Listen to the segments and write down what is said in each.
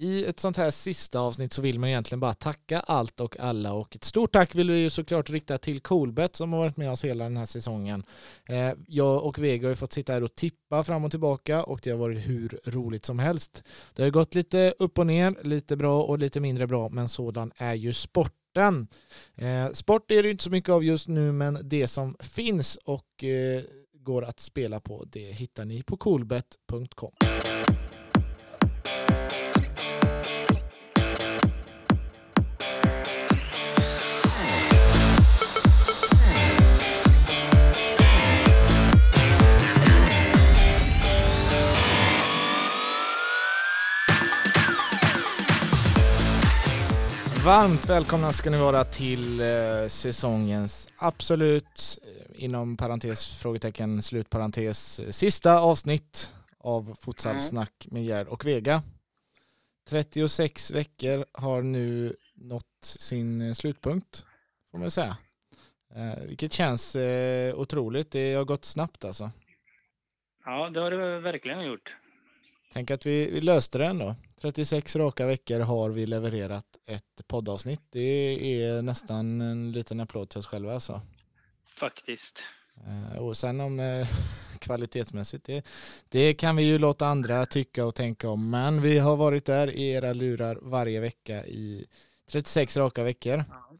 i ett sånt här sista avsnitt så vill man egentligen bara tacka allt och alla och ett stort tack vill vi ju såklart rikta till Coolbet som har varit med oss hela den här säsongen. Eh, jag och Vega har ju fått sitta här och tippa fram och tillbaka och det har varit hur roligt som helst. Det har gått lite upp och ner, lite bra och lite mindre bra, men sådan är ju sporten. Eh, sport är det inte så mycket av just nu, men det som finns och eh, går att spela på, det hittar ni på coolbet.com. Varmt välkomna ska ni vara till eh, säsongens absolut, eh, inom parentes, frågetecken, slutparentes, eh, sista avsnitt av Futsalsnack med Gerd och Vega. 36 veckor har nu nått sin eh, slutpunkt, får man säga. Eh, vilket känns eh, otroligt, det har gått snabbt alltså. Ja, det har det verkligen gjort. Tänk att vi, vi löste det ändå. 36 raka veckor har vi levererat ett poddavsnitt. Det är nästan en liten applåd till oss själva alltså. Faktiskt. Eh, Och sen om eh, kvalitetsmässigt, det, det kan vi ju låta andra tycka och tänka om. Men vi har varit där i era lurar varje vecka i 36 raka veckor. Ja,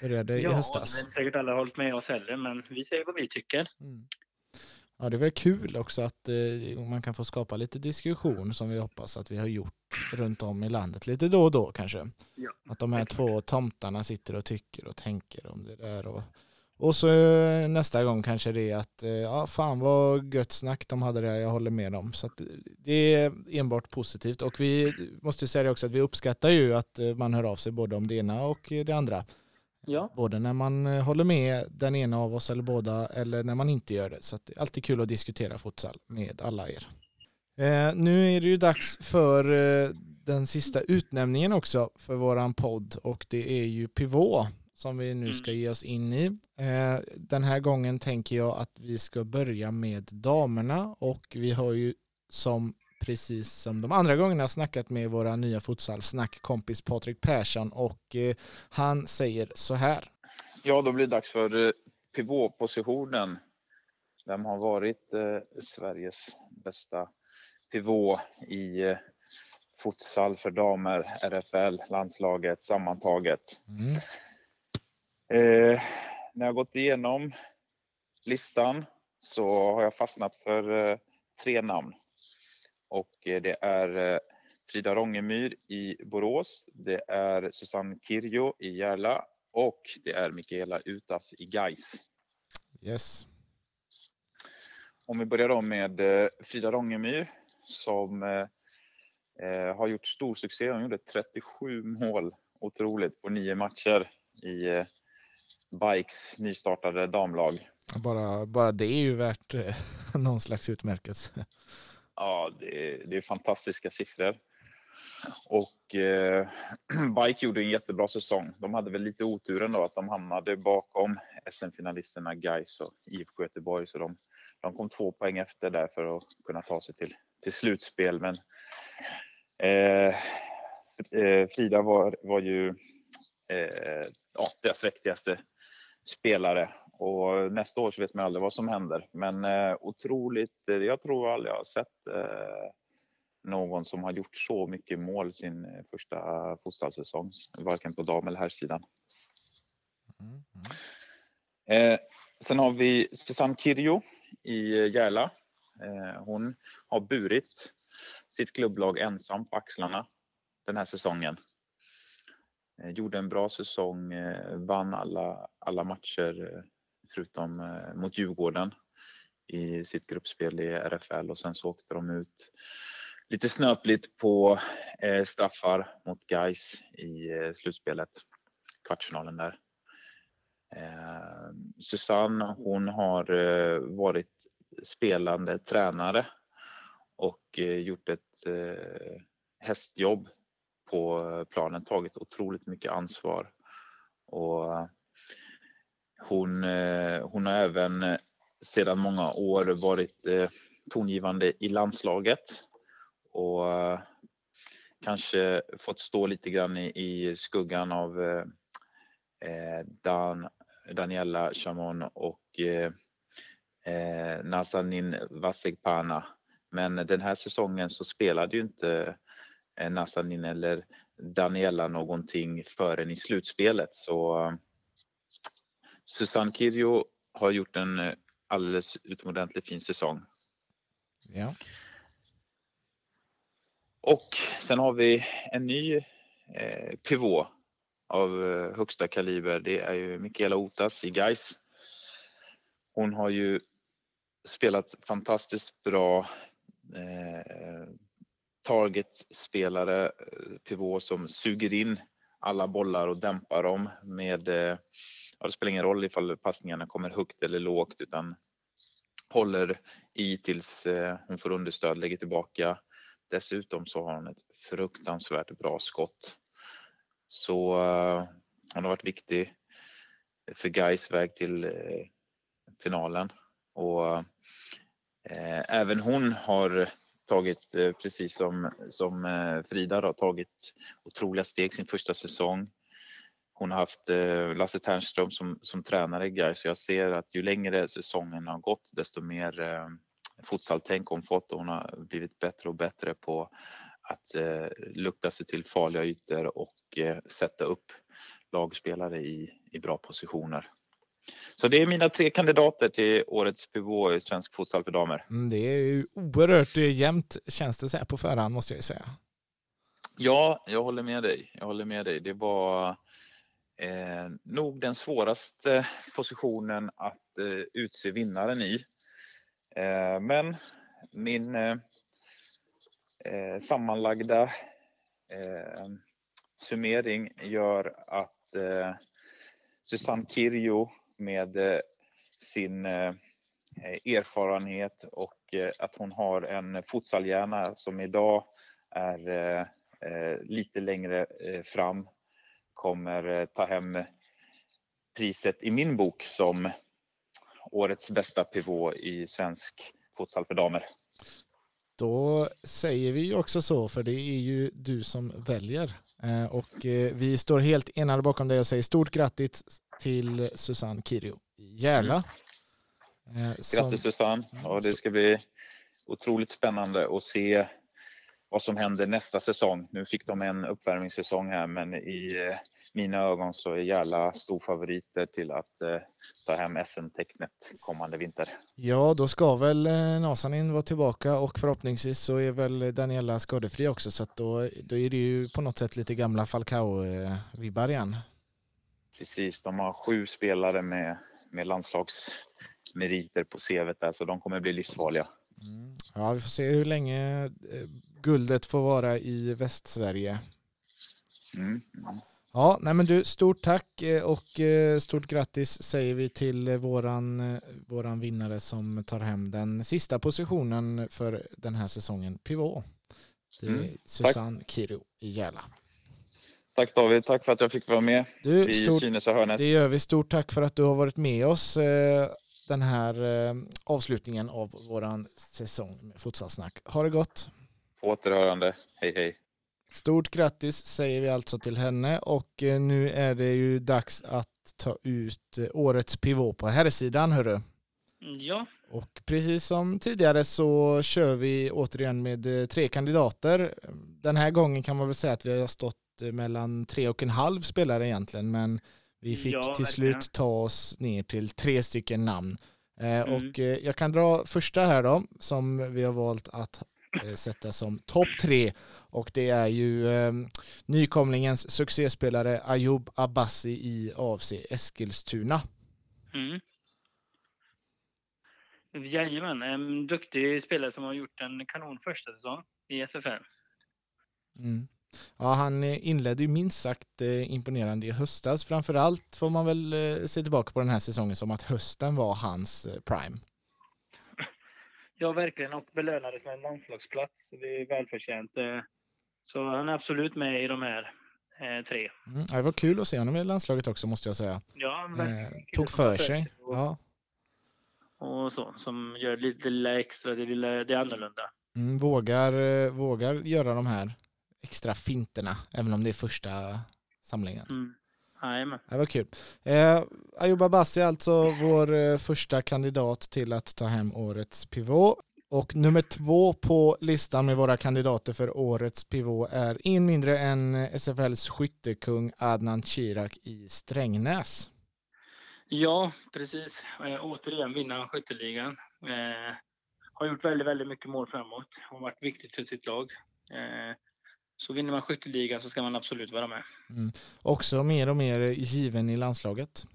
Började i ja höstas. det är säkert alla hållit med oss heller, men vi säger vad vi tycker. Mm. Ja, det var kul också att eh, man kan få skapa lite diskussion som vi hoppas att vi har gjort runt om i landet lite då och då kanske. Ja, Att de här två tomtarna sitter och tycker och tänker om det där. Och, och så eh, nästa gång kanske det är att eh, ja, fan vad gött snack de hade där, jag håller med dem. Så att det är enbart positivt och vi måste ju säga det också att vi uppskattar ju att eh, man hör av sig både om det ena och det andra. Ja. Både när man eh, håller med den ena av oss eller båda eller när man inte gör det. Så det är alltid kul att diskutera futsal med alla er. Eh, nu är det ju dags för eh, den sista utnämningen också för våran podd och det är ju Pivot som vi nu ska ge oss in i. Eh, den här gången tänker jag att vi ska börja med damerna och vi har ju som precis som de andra gångerna snackat med våra nya futsalsnackkompis Patrik Persson och eh, han säger så här. Ja, då blir det dags för eh, pivotpositionen. Vem har varit eh, Sveriges bästa pivot i futsal för damer, RFL, landslaget sammantaget? Mm. Eh, när jag gått igenom listan så har jag fastnat för eh, tre namn. Och eh, det är eh, Frida Rongemyr i Borås, det är Susanne Kirjo i Järla och det är Mikaela Utas i Gais. Yes. Om vi börjar då med eh, Frida Rongemyr som eh, har gjort stor succé. Hon gjorde 37 mål, otroligt, på nio matcher i eh, Bikes nystartade damlag. Bara, bara det är ju värt eh, någon slags utmärkelse. Ja, det, är- det är fantastiska siffror. Och eh, Bike gjorde en jättebra säsong. De hade väl lite otur ändå att de hamnade bakom SM-finalisterna Gais och IFK Göteborg. Så de, de kom två poäng efter där för att kunna ta sig till, till slutspel. Men eh, eh Frida var, var ju eh, ja, deras viktigaste spelare. Och nästa år så vet man aldrig vad som händer. Men eh, otroligt, eh, jag tror aldrig jag har sett eh, någon som har gjort så mycket mål sin eh, första futsalsäsong, varken på dam eller herrsidan. Mm. Eh, sen har vi Susanne Kirjo i Järla. Eh, hon har burit sitt klubblag ensam på axlarna den här säsongen. Eh, gjorde en bra säsong, eh, vann alla, alla matcher förutom eh, mot Djurgården i sitt gruppspel i RFL och sen så åkte de ut lite snöpligt på eh, straffar mot Gais i eh, slutspelet, kvartsfinalen där. Susanne, hon har varit spelande tränare och gjort ett hästjobb på planen, tagit otroligt mycket ansvar. Och hon, eh, hon har även eh, sedan många år varit eh, tongivande i landslaget och kanske fått stå lite grann i, i skuggan av eh, Dan, Daniela Chamon och eh, Nazanin Vasekpana. Men den här säsongen så spelade ju inte eh, Nazanin eller Daniela någonting förrän i slutspelet så Susanne Kirjo har gjort en eh, alldeles utomordentligt fin säsong. Ja. Och sen har vi en ny eh, pivot av eh, högsta kaliber. Det är ju Mikaela Otas i Gais. Hon har ju spelat fantastiskt bra eh, targetspelare, pivot som suger in alla bollar och dämpar dem med, eh, ja, det spelar ingen roll ifall passningarna kommer högt eller lågt utan håller i tills eh, hon får understöd, lägger tillbaka. Dessutom så har hon ett fruktansvärt bra skott. Så eh, hon har varit viktig för Gais väg till finalen och även hon har tagit, eh, precis som, som eh, Frida, då, tagit otroliga steg sin första säsong. Hon har haft eh, Lasse Ternström som, som tränare i Gais så jag ser att ju längre säsongen har gått desto mer futsaltänk hon fått och hon har blivit bättre och bättre på att eh, lukta sig till farliga ytor och eh, sätta upp lagspelare i, i bra positioner. Så det är mina tre kandidater till årets pivot i svensk futsal för damer. Mm, det är ju oerhört jämnt känns det så här på förhand måste jag ju säga. Ja, jag håller med dig. Jag håller med dig. Det var eh, nog den svåraste positionen att eh, utse vinnaren i. Eh, men min eh, eh, sammanlagda summering gör att Susanne Kirjo med eh, sin eh, erfarenhet och eh, att hon har en futsalhjärna som idag är lite längre fram kommer ta hem priset i min bok som årets bästa pivot i svensk futsal för damer. Då säger vi också så, för det är ju du som väljer. Och vi står helt enade bakom dig och säger stort grattis till Susanne Kirio i Järla. Mm. Eh, som... Grattis Susanne och det ska bli otroligt spännande att se vad som händer nästa säsong. Nu fick de en uppvärmningssäsong här men i mina ögon så är Järla storfavoriter till att eh, ta hem SM-tecknet kommande vinter. Ja, då ska väl eh, Nasanin vara tillbaka och förhoppningsvis så är väl Daniela skadefri också så att då, då är det ju på något sätt lite gamla Falcao-vibbar igen. Precis, de har sju spelare med, med landslagsmeriter på CVt där så de kommer bli livsfarliga. Mm. Ja, vi får se hur länge eh, guldet får vara i Västsverige. Mm. Mm. Ja, nej men du, stort tack eh, och eh, stort grattis säger vi till våran, våran vinnare som tar hem den sista positionen för den här säsongen, Pivot. Det är mm, Susanne Kiro i Järla. Tack David, tack för att jag fick vara med du, i stort, Synes och Hörnäs. Det gör vi. Stort tack för att du har varit med oss den här avslutningen av våran säsong med Futsalsnack. Ha det gott! På återhörande. Hej hej! Stort grattis säger vi alltså till henne och eh, nu är det ju dags att ta ut eh, årets pivot på herrsidan hörru. Ja. Och precis som tidigare så kör vi återigen med eh, tre kandidater. Den här gången kan man väl säga att vi har stått mellan tre och en halv spelare egentligen men vi fick ja, till slut ta oss ner till tre stycken namn. Mm. Och jag kan dra första här då som vi har valt att Eh, sätta som topp tre och det är ju eh, nykomlingens succéspelare Ayub Abbasi i AFC Eskilstuna. Mm. Jajamän, en duktig spelare som har gjort en kanon första säsong i SFL. Mm. Ja, han inledde ju minst sagt eh, imponerande i höstas. Framförallt får man väl eh, se tillbaka på den här säsongen som att hösten var hans prime. Ja, verkligen. Och belönades med en landslagsplats. Det är välförtjänt. Eh, så han är absolut med i de här eh, tre. Mm, det var kul att se honom i landslaget också, måste jag säga. Ja, verkligen. Eh, tog för sig. Och, ja. och så, som gör lite, lilla extra, det, lilla, det är annorlunda. Mm, vågar, vågar göra de här extra finterna, även om det är första samlingen. Mm. Jajamän. Det var kul. Eh, Ayuba Bassi är alltså vår eh, första kandidat till att ta hem årets pivot. Och nummer två på listan med våra kandidater för årets pivot är ingen mindre än SFLs skyttekung Adnan Kirak i Strängnäs. Ja, precis. Eh, återigen vinna skytteligan. Eh, har gjort väldigt, väldigt mycket mål framåt och varit viktigt för sitt lag. Eh, så vinner man skytteligan så ska man absolut vara med. Mm. Också mer och mer given i landslaget.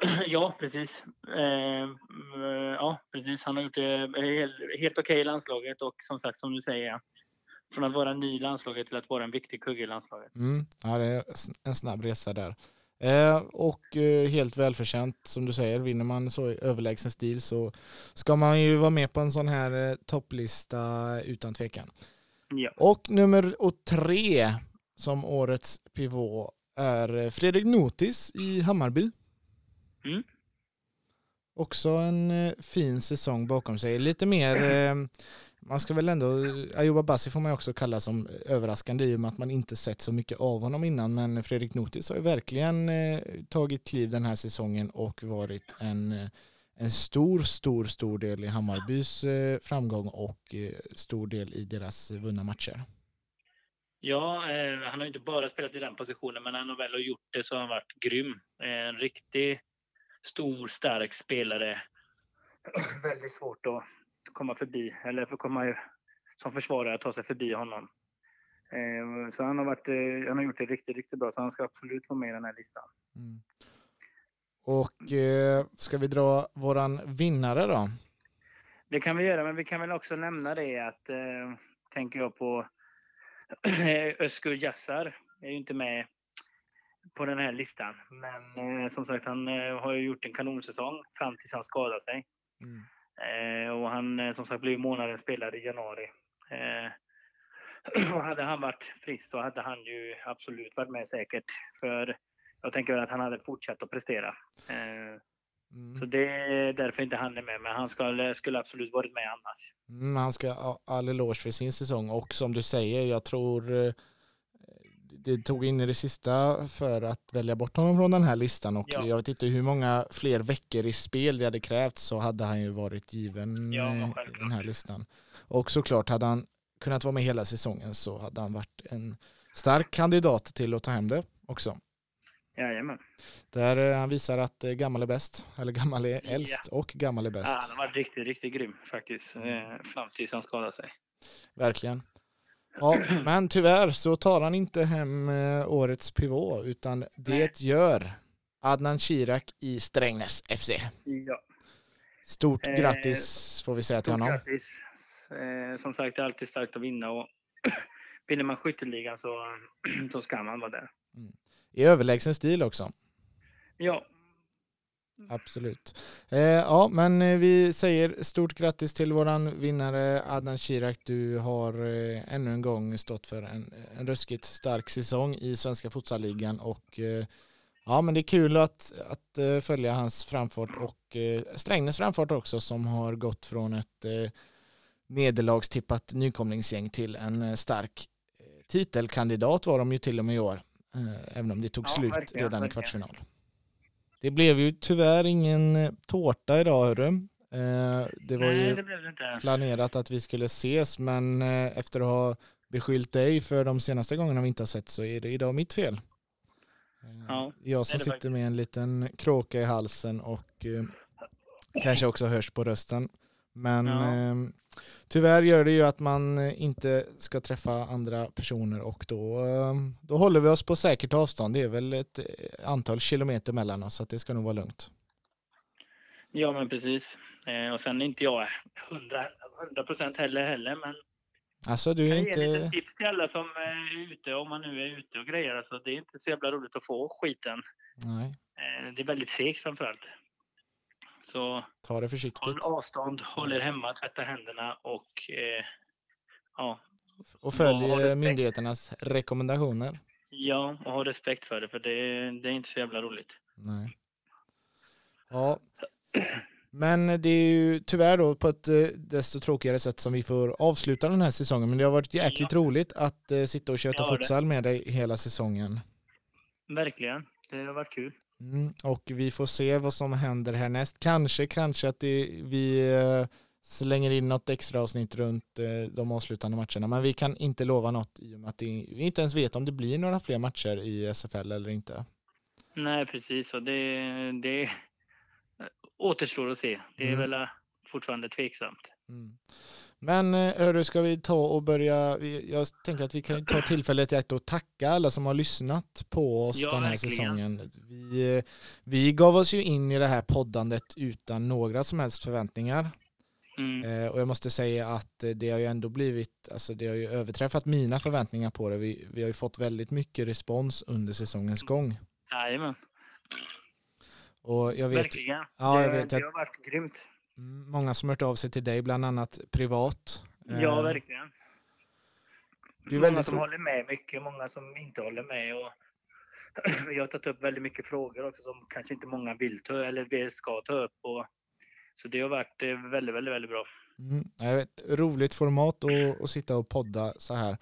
Ja, precis. Eh, ja, precis. Han har gjort det helt, helt okej okay i landslaget och som sagt, som du säger, från att vara ny i landslaget till att vara en viktig kugge i landslaget. Mm. Ja, det är en snabb resa där. Eh, och eh, helt välförtjänt, som du säger, vinner man så i överlägsen stil så ska man ju vara med på en sån här eh, topplista utan tvekan. Ja. Och nummer tre som årets pivot är Fredrik Notis i Hammarby. Mm. Också en eh, fin säsong bakom sig. Lite mer, eh, man ska väl ändå, Ayuba Bassi får man också kalla som överraskande i och med att man inte sett så mycket av honom innan. Men Fredrik Notis har ju verkligen eh, tagit kliv den här säsongen och varit en, en stor, stor, stor del i Hammarbys framgång och stor del i deras vunna matcher. Ja, eh, han har inte bara spelat i den positionen, men när han väl har gjort det så har han varit grym. En riktig stor, stark spelare. Väldigt svårt att komma förbi, eller för komma som försvarare ta sig förbi honom. Eh, så han har, varit, eh, han har gjort det riktigt, riktigt bra, så han ska absolut vara med i den här listan. Mm. Och eh, ska vi dra våran vinnare då? Det kan vi göra, men vi kan väl också nämna det att, eh, tänker jag på, Özgur Yassar är ju inte med på den här listan. Men eh, som sagt, han eh, har ju gjort en kanonsäsong fram tills han skadade sig. Mm. Eh, och han eh, som sagt blev månadens spelare i januari. Och hade han varit frisk så hade han ju absolut varit med säkert. För jag tänker att han hade fortsatt att prestera. Eh, mm. Så det är därför inte han är med, men han skulle, skulle absolut varit med annars. Mm, han ska ha all eloge för sin säsong och som du säger, jag tror det tog in i det sista för att välja bort honom från den här listan och ja. jag vet inte hur många fler veckor i spel det hade krävt så hade han ju varit given ja, i den här listan. Och såklart hade han kunnat vara med hela säsongen så hade han varit en stark kandidat till att ta hem det också. Jajamän. Där eh, han visar att eh, gammal är bäst, eller gammal är äldst ja. och gammal är bäst. Ja, han var riktigt, riktigt grym faktiskt, eh, fram tills han skadade sig. Verkligen. Ja, men tyvärr så tar han inte hem årets pivot utan det Nej. gör Adnan Kirak i Strängnäs FC. Ja. Stort eh, grattis får vi säga till honom. Grattis. Eh, som sagt, det är alltid starkt att vinna och vinner man skytteligan så, så ska man vara där. Mm. I överlägsen stil också. Ja, Absolut. Eh, ja, men eh, vi säger stort grattis till våran vinnare Adnan Kirak. Du har eh, ännu en gång stått för en, en ruskigt stark säsong i Svenska futsalligan och eh, ja, men det är kul att, att uh, följa hans framfart och uh, Strängnäs framfart också som har gått från ett nederlagstippat nykomlingsgäng till en stark titelkandidat var de ju till och med i år. Även om det tog ja, slut redan verkligen. i kvartsfinal. Det blev ju tyvärr ingen eh, tårta idag hörru. Eh, det var Nej, ju det inte. planerat att vi skulle ses men eh, efter att ha beskyllt dig för de senaste gångerna vi inte har sett så är det idag mitt fel. Ja, jag som sitter med en liten kråka i halsen och kanske också hörs på rösten. Men ja. Tyvärr gör det ju att man eh, inte ska träffa andra personer och då, eh, då håller vi oss på säkert avstånd. Det är väl ett eh, antal kilometer mellan oss så det ska nog vara lugnt. Ja men precis. och sen är inte jag 100 procent heller heller men Alltså du är jag inte... Jag tips till alla som är ute, om man nu är ute och grejer. Alltså, det är inte så jävla roligt att få skiten. Nej. Det är väldigt segt framförallt. Så ta det försiktigt. Håll avstånd, håll er hemma, tvätta händerna och eh, ja. Och följ myndigheternas rekommendationer. Ja, och ha respekt för det, för det, det är inte så jävla roligt. Nej. Ja. Men det är ju tyvärr då på ett eh, desto tråkigare sätt som vi får avsluta den här säsongen. Men det har varit jäkligt roligt att eh, sitta och köta futsal med dig hela säsongen. Verkligen. Det har varit kul. Mm, och vi får se vad som händer härnäst. Kanske, kanske att det, vi eh, slänger in något extra avsnitt runt eh, de avslutande matcherna. Men vi kan inte lova något i och med att det, vi inte ens vet om det blir några fler matcher i SFL eller inte. Nej, precis. Och det, det återstår att se. Det är Mm. väl eh, fortfarande tveksamt. Mm. Men eh, hörru, ska vi ta och börja, jag tänker att vi kan ta tillfället i akt och tacka alla som har lyssnat på oss Ja, den här verkligen. säsongen. Vi, eh, vi gav oss ju in i det här poddandet utan några som helst förväntningar. Mm. Eh, och jag måste säga att det har ju ändå blivit, alltså det har ju överträffat mina förväntningar på det. Vi, vi har ju fått väldigt mycket respons under säsongens gång. Jajamän. Och jag vet Verkligen. Ja, jag det, vet. det har varit grymt. Mm, många som hört av sig till dig, bland annat privat. Ja, Eh, verkligen. det är många som håller med mycket, många som inte håller med. Och jag har tagit upp väldigt mycket frågor också som kanske inte många vill ta eller vill ska ta upp. Och, så det har varit eh, väldigt, väldigt, väldigt bra. Mm, vet, roligt format att, att sitta och podda så här.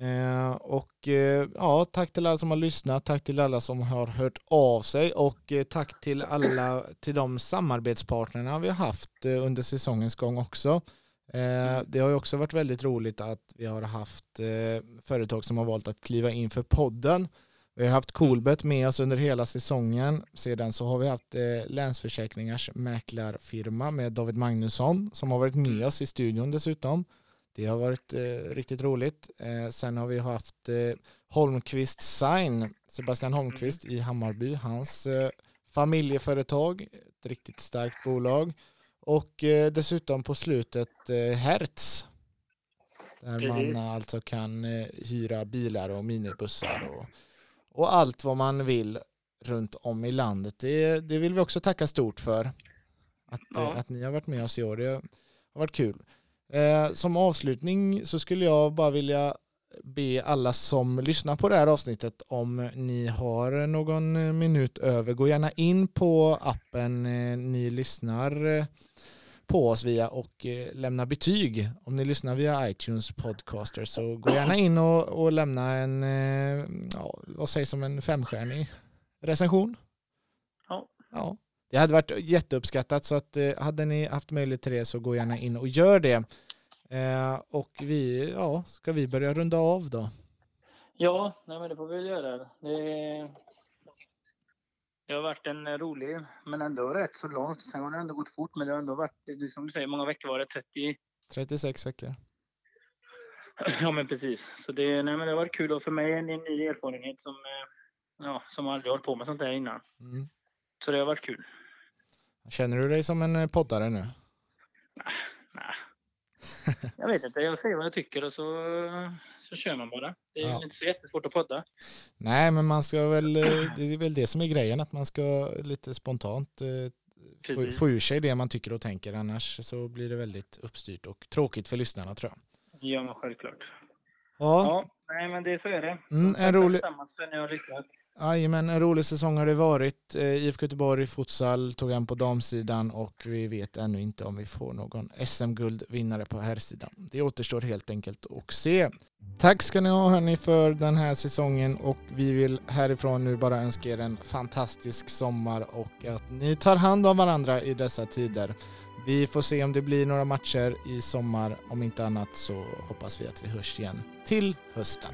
Eh, och eh, ja, tack till alla som har lyssnat, tack till alla som har hört av sig och eh, tack till alla, till de samarbetspartnerna vi har haft eh, under säsongens gång också. Eh, det har ju också varit väldigt roligt att vi har haft eh, företag som har valt att kliva in för podden. Vi har haft Coolbet med oss under hela säsongen. Sedan så har vi haft Länsförsäkringars mäklarfirma med David Magnusson som har varit med oss i studion dessutom. Det har varit eh, riktigt roligt. Eh, sen har vi haft eh, Holmqvist Sign, Sebastian Holmqvist i Hammarby, hans eh, familjeföretag, ett riktigt starkt bolag. Och eh, dessutom på slutet eh, Hertz. Där man alltså kan eh, hyra bilar och minibussar och, och allt vad man vill runt om i landet. Det, det vill vi också tacka stort för. Att, Ja. att ni har varit med oss i år. Det har varit kul. Eh, som avslutning så skulle jag bara vilja be alla som lyssnar på det här avsnittet om ni har någon minut över, gå gärna in på appen eh, ni lyssnar eh, på oss via och eh, lämna betyg. Om ni lyssnar via iTunes podcaster så gå gärna in och, och lämna en, ja, vad sägs om en femstjärnig recension. Ja. ja. Det hade varit jätteuppskattat så att eh, hade ni haft möjlighet till det så gå gärna in och gör det. Eh, och vi, ja, ska vi börja runda av då? Ja, nej, men det får vi väl göra. Det, det har varit en rolig, men ändå rätt så långt. Sen har det ändå gått fort, men det har ändå varit, som du säger, många veckor var det? 30? 36 veckor. Ja, men precis. Så det, nej, men det har varit kul och för mig är det en ny erfarenhet som, eh, ja, som aldrig hållit på med sånt här innan. Mm. Så det har varit kul. Känner du dig som en eh, poddare nu? Nej. Jag vet inte, jag säger vad jag tycker och så, så kör man bara. Det är Ja. inte så jättesvårt att podda. Nej, men man ska väl, eh, det är väl det som är grejen, att man ska lite spontant eh, få, Precis. få ur sig det man tycker och tänker, annars så blir det väldigt uppstyrt och tråkigt för lyssnarna tror jag. Ja, men självklart. Ja, Ja, nej men det så är det. Mm, en rolig- Tillsammans att ni har lyssnat. Jajamän, en rolig säsong har det varit. Eh, IFK Göteborg futsal tog en på damsidan och vi vet ännu inte om vi får någon SM-guldvinnare på herrsidan. Det återstår helt enkelt att se. Tack ska ni ha hörni för den här säsongen och vi vill härifrån nu bara önska er en fantastisk sommar och att ni tar hand om varandra i dessa tider. Vi får se om det blir några matcher i sommar. Om inte annat så hoppas vi att vi hörs igen till hösten.